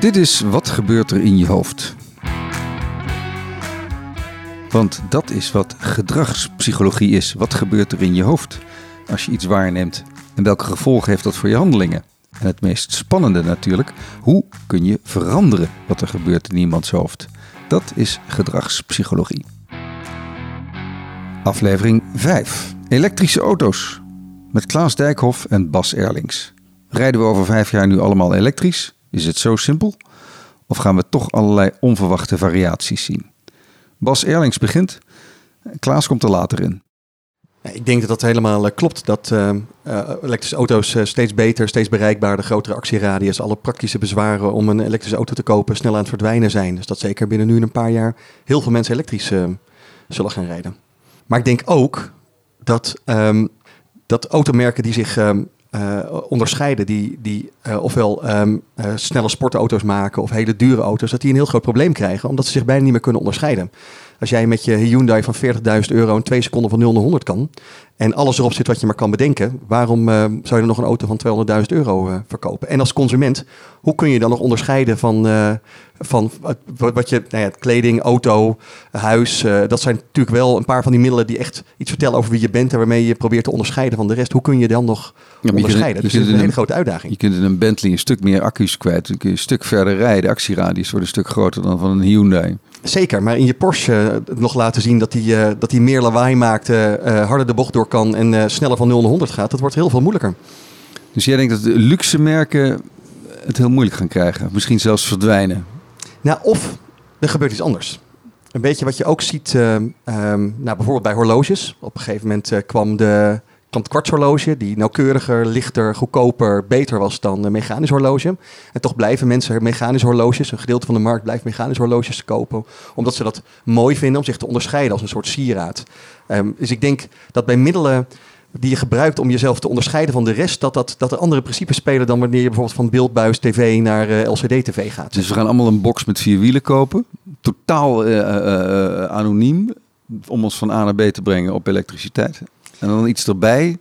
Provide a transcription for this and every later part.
Dit is Wat gebeurt er in je hoofd? Want dat is wat gedragspsychologie is. Wat gebeurt er in je hoofd als je iets waarneemt? En welke gevolgen heeft dat voor je handelingen? En het meest spannende natuurlijk, hoe kun je veranderen wat er gebeurt in iemands hoofd? Dat is gedragspsychologie. Aflevering 5. Elektrische auto's. Met Klaas Dijkhoff en Bas Erlings. Rijden we over vijf jaar nu allemaal elektrisch? Is het zo simpel? Of gaan we toch allerlei onverwachte variaties zien? Bas Erlings begint. Klaas komt er later in. Ik denk dat dat helemaal eh, klopt. Dat uh, elektrische auto's steeds beter, steeds bereikbaarder, grotere actieradius, alle praktische bezwaren om een elektrische auto te kopen snel aan het verdwijnen zijn. Dus dat zeker binnen nu een paar jaar heel veel mensen elektrisch zullen gaan rijden. Maar ik denk ook dat, um, dat automerken die zich um, uh, onderscheiden, die, die uh, ofwel um, uh, snelle sportauto's maken of hele dure auto's, dat die een heel groot probleem krijgen, omdat ze zich bijna niet meer kunnen onderscheiden. Als jij met je Hyundai van 40.000 euro in twee seconden van 0 naar 100 kan en alles erop zit wat je maar kan bedenken, waarom zou je dan nog een auto van 200.000 euro verkopen? En als consument, hoe kun je dan nog onderscheiden van, van wat je, nou ja, kleding, auto, huis, dat zijn natuurlijk wel een paar van die middelen die echt iets vertellen over wie je bent en waarmee je probeert te onderscheiden van de rest. Hoe kun je dan nog ja, onderscheiden. dus dat is een hele grote uitdaging. Je kunt in een Bentley een stuk meer accu's kwijt. Dan kun je een stuk verder rijden. De actieradius wordt een stuk groter dan van een Hyundai. Zeker, maar in je Porsche uh, nog laten zien dat hij uh, dat die meer lawaai maakt, uh, harder de bocht door kan en sneller van 0 naar 100 gaat. Dat wordt heel veel moeilijker. Dus jij denkt dat de luxe merken het heel moeilijk gaan krijgen? Misschien zelfs verdwijnen? Nou, of er gebeurt iets anders. Een beetje wat je ook ziet, um, nou, bijvoorbeeld bij horloges. Op een gegeven moment kwam de kwartshorloge, die nauwkeuriger, lichter, goedkoper, beter was dan een mechanisch horloge. En toch blijven mensen mechanisch horloges, een gedeelte van de markt blijft mechanisch horloges kopen, omdat ze dat mooi vinden om zich te onderscheiden als een soort sieraad. Um, dus ik denk dat bij middelen die je gebruikt om jezelf te onderscheiden van de rest, dat, dat, dat er andere principes spelen dan wanneer je bijvoorbeeld van beeldbuis tv naar uh, LCD-tv gaat. Dus we gaan allemaal een box met vier wielen kopen, totaal uh, uh, anoniem, om ons van A naar B te brengen op elektriciteit. En dan iets erbij.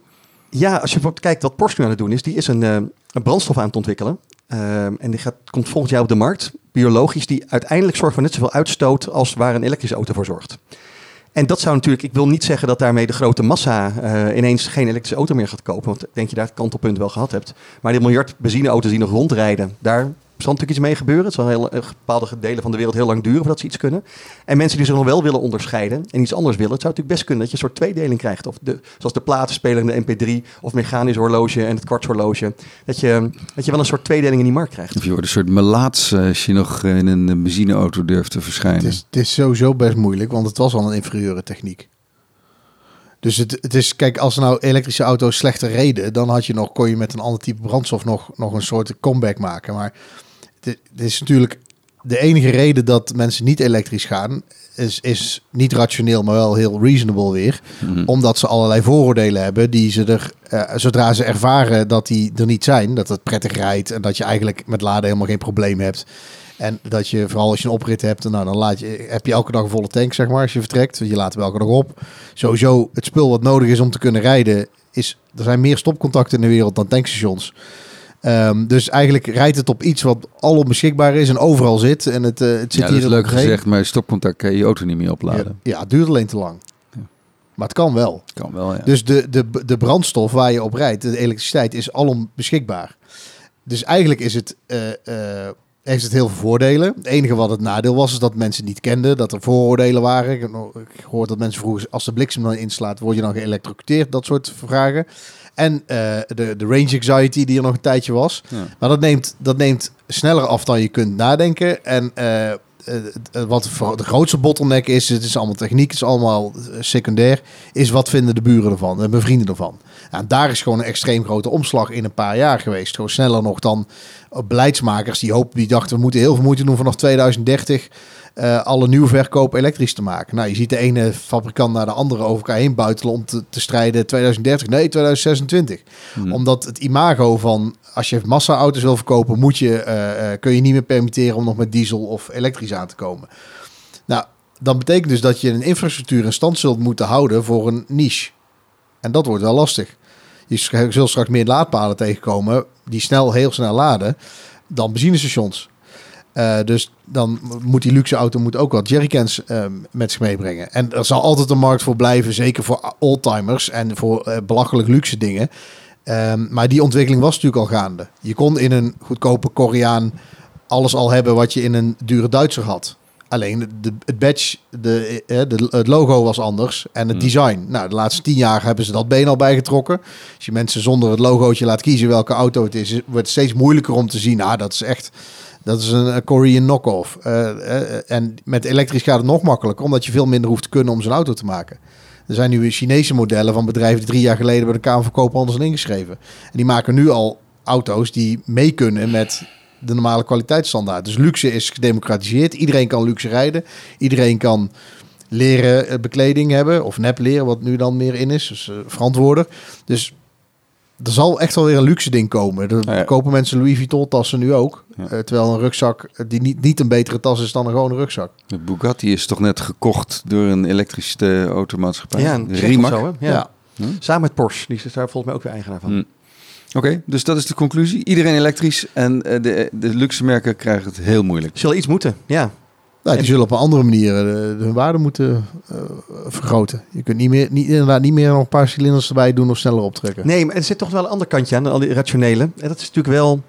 Ja, als je kijkt wat Porsche nu aan het doen is, die is een, uh, een brandstof aan het ontwikkelen. Uh, en die gaat, komt volgend jaar op de markt, biologisch, die uiteindelijk zorgt voor net zoveel uitstoot als waar een elektrische auto voor zorgt. En dat zou natuurlijk, ik wil niet zeggen dat daarmee de grote massa uh, ineens geen elektrische auto meer gaat kopen. Want denk je daar het kantelpunt wel gehad hebt. Maar die miljard benzineauto's die nog rondrijden, daar zal natuurlijk iets mee gebeuren. Het zal heel, bepaalde delen van de wereld heel lang duren voordat ze iets kunnen. En mensen die zich nog wel willen onderscheiden en iets anders willen, het zou natuurlijk best kunnen dat je een soort tweedeling krijgt. Of de, zoals de platenspeler en de MP3 of mechanisch horloge en het kwartshorloge. Dat je, dat je wel een soort tweedeling in die markt krijgt. Of je wordt een soort melaats eh, als je nog in een benzineauto durft te verschijnen. Het is, het is sowieso best moeilijk, want het was al een inferieure techniek. Dus het, het is, kijk, als nou elektrische auto's slechter reden, dan had je nog, kon je met een ander type brandstof nog, nog een soort comeback maken. Maar dit is natuurlijk de enige reden dat mensen niet elektrisch gaan, is, is niet rationeel, maar wel heel reasonable weer. Mhm. Omdat ze allerlei vooroordelen hebben die ze er, uh, zodra ze ervaren dat die er niet zijn, dat het prettig rijdt en dat je eigenlijk met laden helemaal geen probleem hebt. En dat je, vooral als je een oprit hebt, nou, dan laat je, heb je elke dag een volle tank, zeg maar, als je vertrekt. Je laat hem elke dag op. Sowieso, het spul wat nodig is om te kunnen rijden, is, er zijn meer stopcontacten in de wereld dan tankstations. Um, dus eigenlijk rijdt het op iets wat al beschikbaar is en overal zit. En het, uh, het zit ja, hier dat is leuk gezegd, maar stopcontact kan je je auto niet meer opladen. Ja, ja, het duurt alleen te lang. Ja. Maar het kan wel. Kan wel, ja. Dus de, de, de brandstof waar je op rijdt, de elektriciteit, is alom beschikbaar. Dus eigenlijk is het, uh, uh, heeft het heel veel voordelen. Het enige wat het nadeel was, is dat mensen niet kenden, dat er vooroordelen waren. Ik heb gehoord dat mensen vroegen, als de bliksem dan inslaat, word je dan geëlectrocuteerd? Dat soort vragen. En uh, de, de range anxiety die er nog een tijdje was. Ja. Maar dat neemt, dat neemt sneller af dan je kunt nadenken. En uh, wat voor de grootste bottleneck is, het is allemaal techniek, het is allemaal secundair, is wat vinden de buren ervan en mijn vrienden ervan. En daar is gewoon een extreem grote omslag in een paar jaar geweest. Gewoon sneller nog dan beleidsmakers die hopen, die dachten we moeten heel veel moeite doen vanaf 2030 uh, alle nieuwe verkoop elektrisch te maken. Nou, je ziet de ene fabrikant naar de andere over elkaar heen buitelen om te, te strijden 2030, nee 2026. Hmm. Omdat het imago van als je massa-auto's wil verkopen, moet je, uh, uh, kun je niet meer permitteren om nog met diesel of elektrisch aan te komen. Nou, dan betekent dus dat je een infrastructuur in stand zult moeten houden voor een niche. En dat wordt wel lastig. Je zult straks meer laadpalen tegenkomen die snel, heel snel laden dan benzinestations. Eh, dus dan moet die luxe auto moet ook wat jerrycans eh, met zich meebrengen. En er zal altijd een markt voor blijven, zeker voor oldtimers en voor eh, belachelijk luxe dingen. Ehm, maar die ontwikkeling was natuurlijk al gaande. Je kon in een goedkope Koreaan alles al hebben wat je in een dure Duitser had. Alleen de, het badge, de, eh, de, het logo was anders en het Hmm. design. Nou, de laatste tien jaar hebben ze dat been al bijgetrokken. Als je mensen zonder het logootje laat kiezen welke auto het is, wordt het steeds moeilijker om te zien. Ah, dat is echt, dat is een, Korean knock-off. Eh, eh, en met elektrisch gaat het nog makkelijker, omdat je veel minder hoeft te kunnen om zo'n auto te maken. Er zijn nu Chinese modellen van bedrijven die drie jaar geleden bij de Kamer van Koophandel zijn ingeschreven. En die maken nu al auto's die mee kunnen met de normale kwaliteitsstandaard. Dus luxe is gedemocratiseerd. Iedereen kan luxe rijden. Iedereen kan leren eh, bekleding hebben. Of nep leren, wat nu dan meer in is. Dus verantwoorder. Dus er zal echt wel weer een luxe ding komen. Er Ja, ja. kopen mensen Louis Vuitton tassen nu ook. Ja. Eh, terwijl een rugzak die niet, niet een betere tas is dan een gewone rugzak. De Bugatti is toch net gekocht door een elektrische automaatschappij? Ja, een Tsjech of Rimac. zo, hè? Ja. Ja. Samen met Porsche. Die is daar volgens mij ook weer eigenaar van. Hm. Oké, dus dat is de conclusie. Iedereen elektrisch en eh, de, de luxe merken krijgen het heel moeilijk. Zullen iets moeten, ja. Nou, die zullen op een andere manier eh, hun waarde moeten eh, vergroten. Je kunt niet meer, niet, inderdaad niet meer nog een paar cilinders erbij doen of sneller optrekken. Nee, maar er zit toch wel een ander kantje aan, al die rationele. En dat is natuurlijk wel...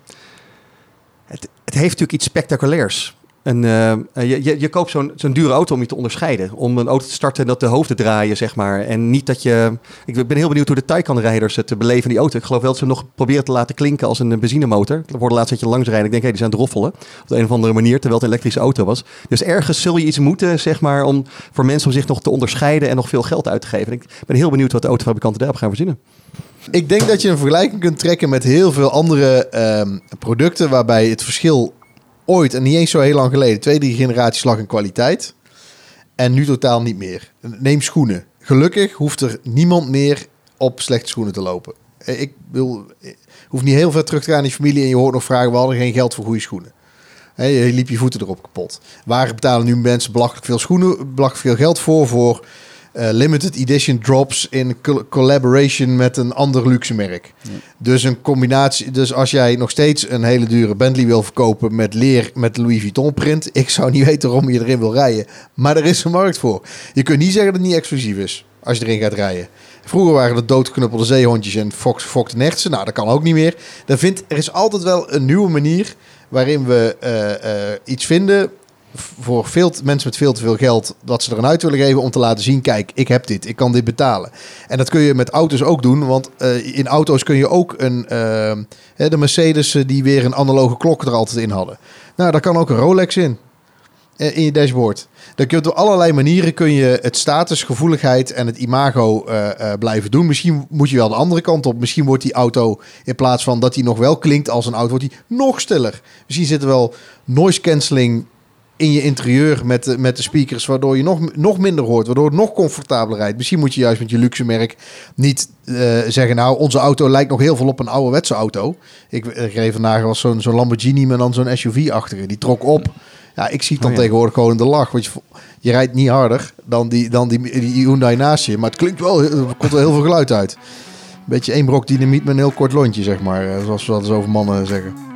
Het, het heeft natuurlijk iets spectaculairs. Eh, je, je, je koopt zo'n zo'n dure auto om je te onderscheiden. Om een auto te starten en dat de hoofden draaien, zeg maar. En niet dat je... Ik ben heel benieuwd hoe de Taycan-rijders het beleven in die auto. Ik geloof wel dat ze nog proberen te laten klinken als een benzinemotor. Er worden laatst dat je langs. Ik denk, hé, die zijn aan het roffelen. Op de een of andere manier, terwijl het een elektrische auto was. Dus ergens zul je iets moeten, zeg maar, om voor mensen om zich nog te onderscheiden en nog veel geld uit te geven. En ik ben heel benieuwd wat de autofabrikanten daarop gaan verzinnen. Ik denk dat je een vergelijking kunt trekken met heel veel andere ehm, producten waarbij het verschil ooit, en niet eens zo heel lang geleden, twee, drie generaties in kwaliteit. En nu totaal niet meer. Neem schoenen. Gelukkig hoeft er niemand meer op slechte schoenen te lopen. Eh, Ik wil, eh, hoef niet heel ver terug te gaan in die familie en je hoort nog vragen, we hadden geen geld voor goede schoenen. Je liep je voeten erop kapot. Waar betalen nu mensen belachelijk veel schoenen, belachelijk veel geld voor, voor eh, limited edition drops in col- collaboration met een ander luxe merk. Dus een combinatie. Dus als jij nog steeds een hele dure Bentley wil verkopen met leer met Louis Vuitton print, ik zou niet weten waarom je erin wil rijden. Maar er is een markt voor. Je kunt niet zeggen dat het niet exclusief is als je erin gaat rijden. Vroeger waren het doodgeknuppelde zeehondjes en fox, fox nertsen. Nou, dat kan ook niet meer. Er, vindt, er is altijd wel een nieuwe manier waarin we eh, eh, iets vinden voor veel mensen met veel te veel geld dat ze er een uit willen geven om te laten zien: kijk, ik heb dit, ik kan dit betalen. En dat kun je met auto's ook doen, want eh, in auto's kun je ook een eh, de Mercedes eh, die weer een analoge klok er altijd in hadden. Nou, daar kan ook een Rolex in. In je dashboard. Dan kun je op allerlei manieren kun je het status, gevoeligheid en het imago blijven doen. Misschien moet je wel de andere kant op. Misschien wordt die auto in plaats van dat hij nog wel klinkt als een auto, wordt hij nog stiller. Misschien zit er wel noise cancelling in je interieur met de, met de speakers, waardoor je nog, nog minder hoort, waardoor het nog comfortabeler rijdt. Misschien moet je juist met je luxe merk niet eh, zeggen, nou, onze auto lijkt nog heel veel op een ouderwetse auto. Ik, reed vandaag was zo'n zo'n Lamborghini, maar dan zo'n SUV-achtige. Die trok op. Ja, ik zie het dan Oh ja. tegenwoordig gewoon in de lach. Want je, je rijdt niet harder dan die, dan die, die Hyundai naast je. Maar het klinkt wel, er komt wel heel veel geluid uit. Beetje één brok dynamiet met een heel kort lontje, zeg maar. eh, Zoals we dat eens over mannen zeggen.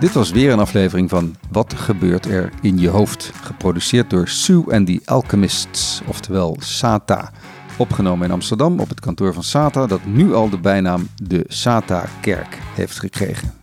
Dit was weer een aflevering van Wat gebeurt er in je hoofd? Geproduceerd door Sue and the Alchemists, oftewel SATA. Opgenomen in Amsterdam op het kantoor van SATA, dat nu al de bijnaam de SATA-kerk heeft gekregen.